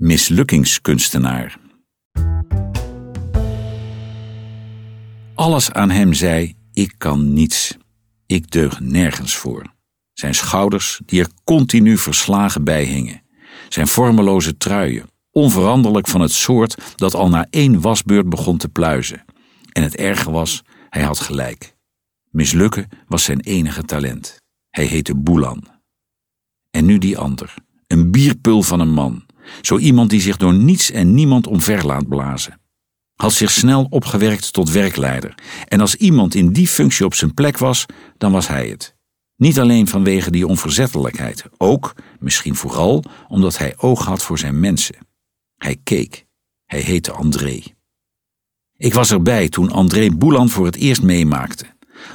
Mislukkingskunstenaar. Alles aan hem zei: Ik kan niets. Ik deug nergens voor. Zijn schouders, die er continu verslagen bij hingen. Zijn vormeloze truien, onveranderlijk van het soort dat al na één wasbeurt begon te pluizen. En het erge was, hij had gelijk. Mislukken was zijn enige talent. Hij heette Boelan. En nu die ander, een bierpul van een man zo iemand die zich door niets en niemand omver laat blazen. Had zich snel opgewerkt tot werkleider. En als iemand in die functie op zijn plek was, dan was hij het. Niet alleen vanwege die onverzettelijkheid, ook, misschien vooral, omdat hij oog had voor zijn mensen. Hij keek. Hij heette André. Ik was erbij toen André Boelan voor het eerst meemaakte.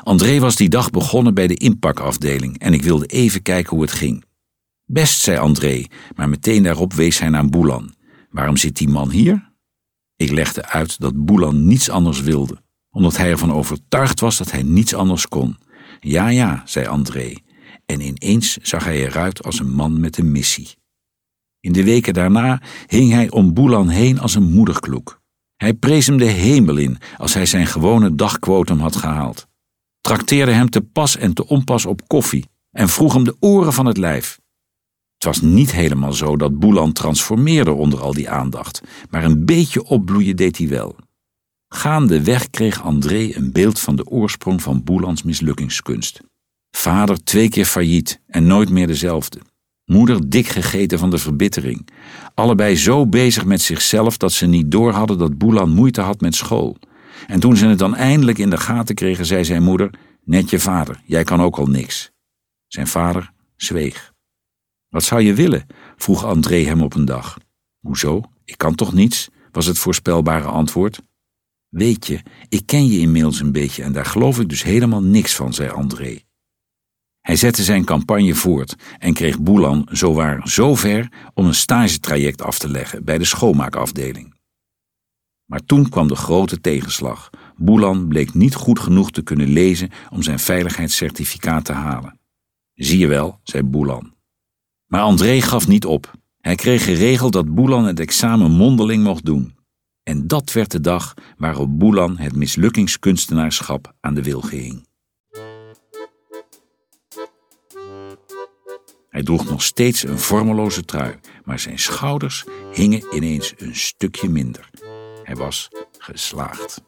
André was die dag begonnen bij de inpakafdeling en ik wilde even kijken hoe het ging. Best, zei André, maar meteen daarop wees hij naar Boelan. Waarom zit die man hier? Ik legde uit dat Boelan niets anders wilde, omdat hij ervan overtuigd was dat hij niets anders kon. Ja, ja, zei André, en ineens zag hij eruit als een man met een missie. In de weken daarna hing hij om Boelan heen als een moederkloek. Hij prees hem de hemel in als hij zijn gewone dagquotum had gehaald. Trakteerde hem te pas en te onpas op koffie en vroeg hem de oren van het lijf. Was niet helemaal zo dat Boelan transformeerde onder al die aandacht, maar een beetje opbloeien deed hij wel. Gaandeweg kreeg André een beeld van de oorsprong van Boelans mislukkingskunst. Vader twee keer failliet en nooit meer dezelfde. Moeder dik gegeten van de verbittering. Allebei zo bezig met zichzelf dat ze niet doorhadden dat Boelan moeite had met school. En toen ze het dan eindelijk in de gaten kregen, zei zijn moeder: Net je vader, jij kan ook al niks. Zijn vader zweeg. Wat zou je willen? vroeg André hem op een dag. Hoezo? Ik kan toch niets? was het voorspelbare antwoord. Weet je, ik ken je inmiddels een beetje en daar geloof ik dus helemaal niks van, zei André. Hij zette zijn campagne voort en kreeg Boelan zowaar zover om een stagetraject af te leggen bij de schoonmaakafdeling. Maar toen kwam de grote tegenslag. Boelan bleek niet goed genoeg te kunnen lezen om zijn veiligheidscertificaat te halen. Zie je wel, zei Boelan. Maar André gaf niet op. Hij kreeg geregeld dat Boelan het examen mondeling mocht doen. En dat werd de dag waarop Boelan het mislukkingskunstenaarschap aan de wilgen hing. Hij droeg nog steeds een vormeloze trui, maar zijn schouders hingen ineens een stukje minder. Hij was geslaagd.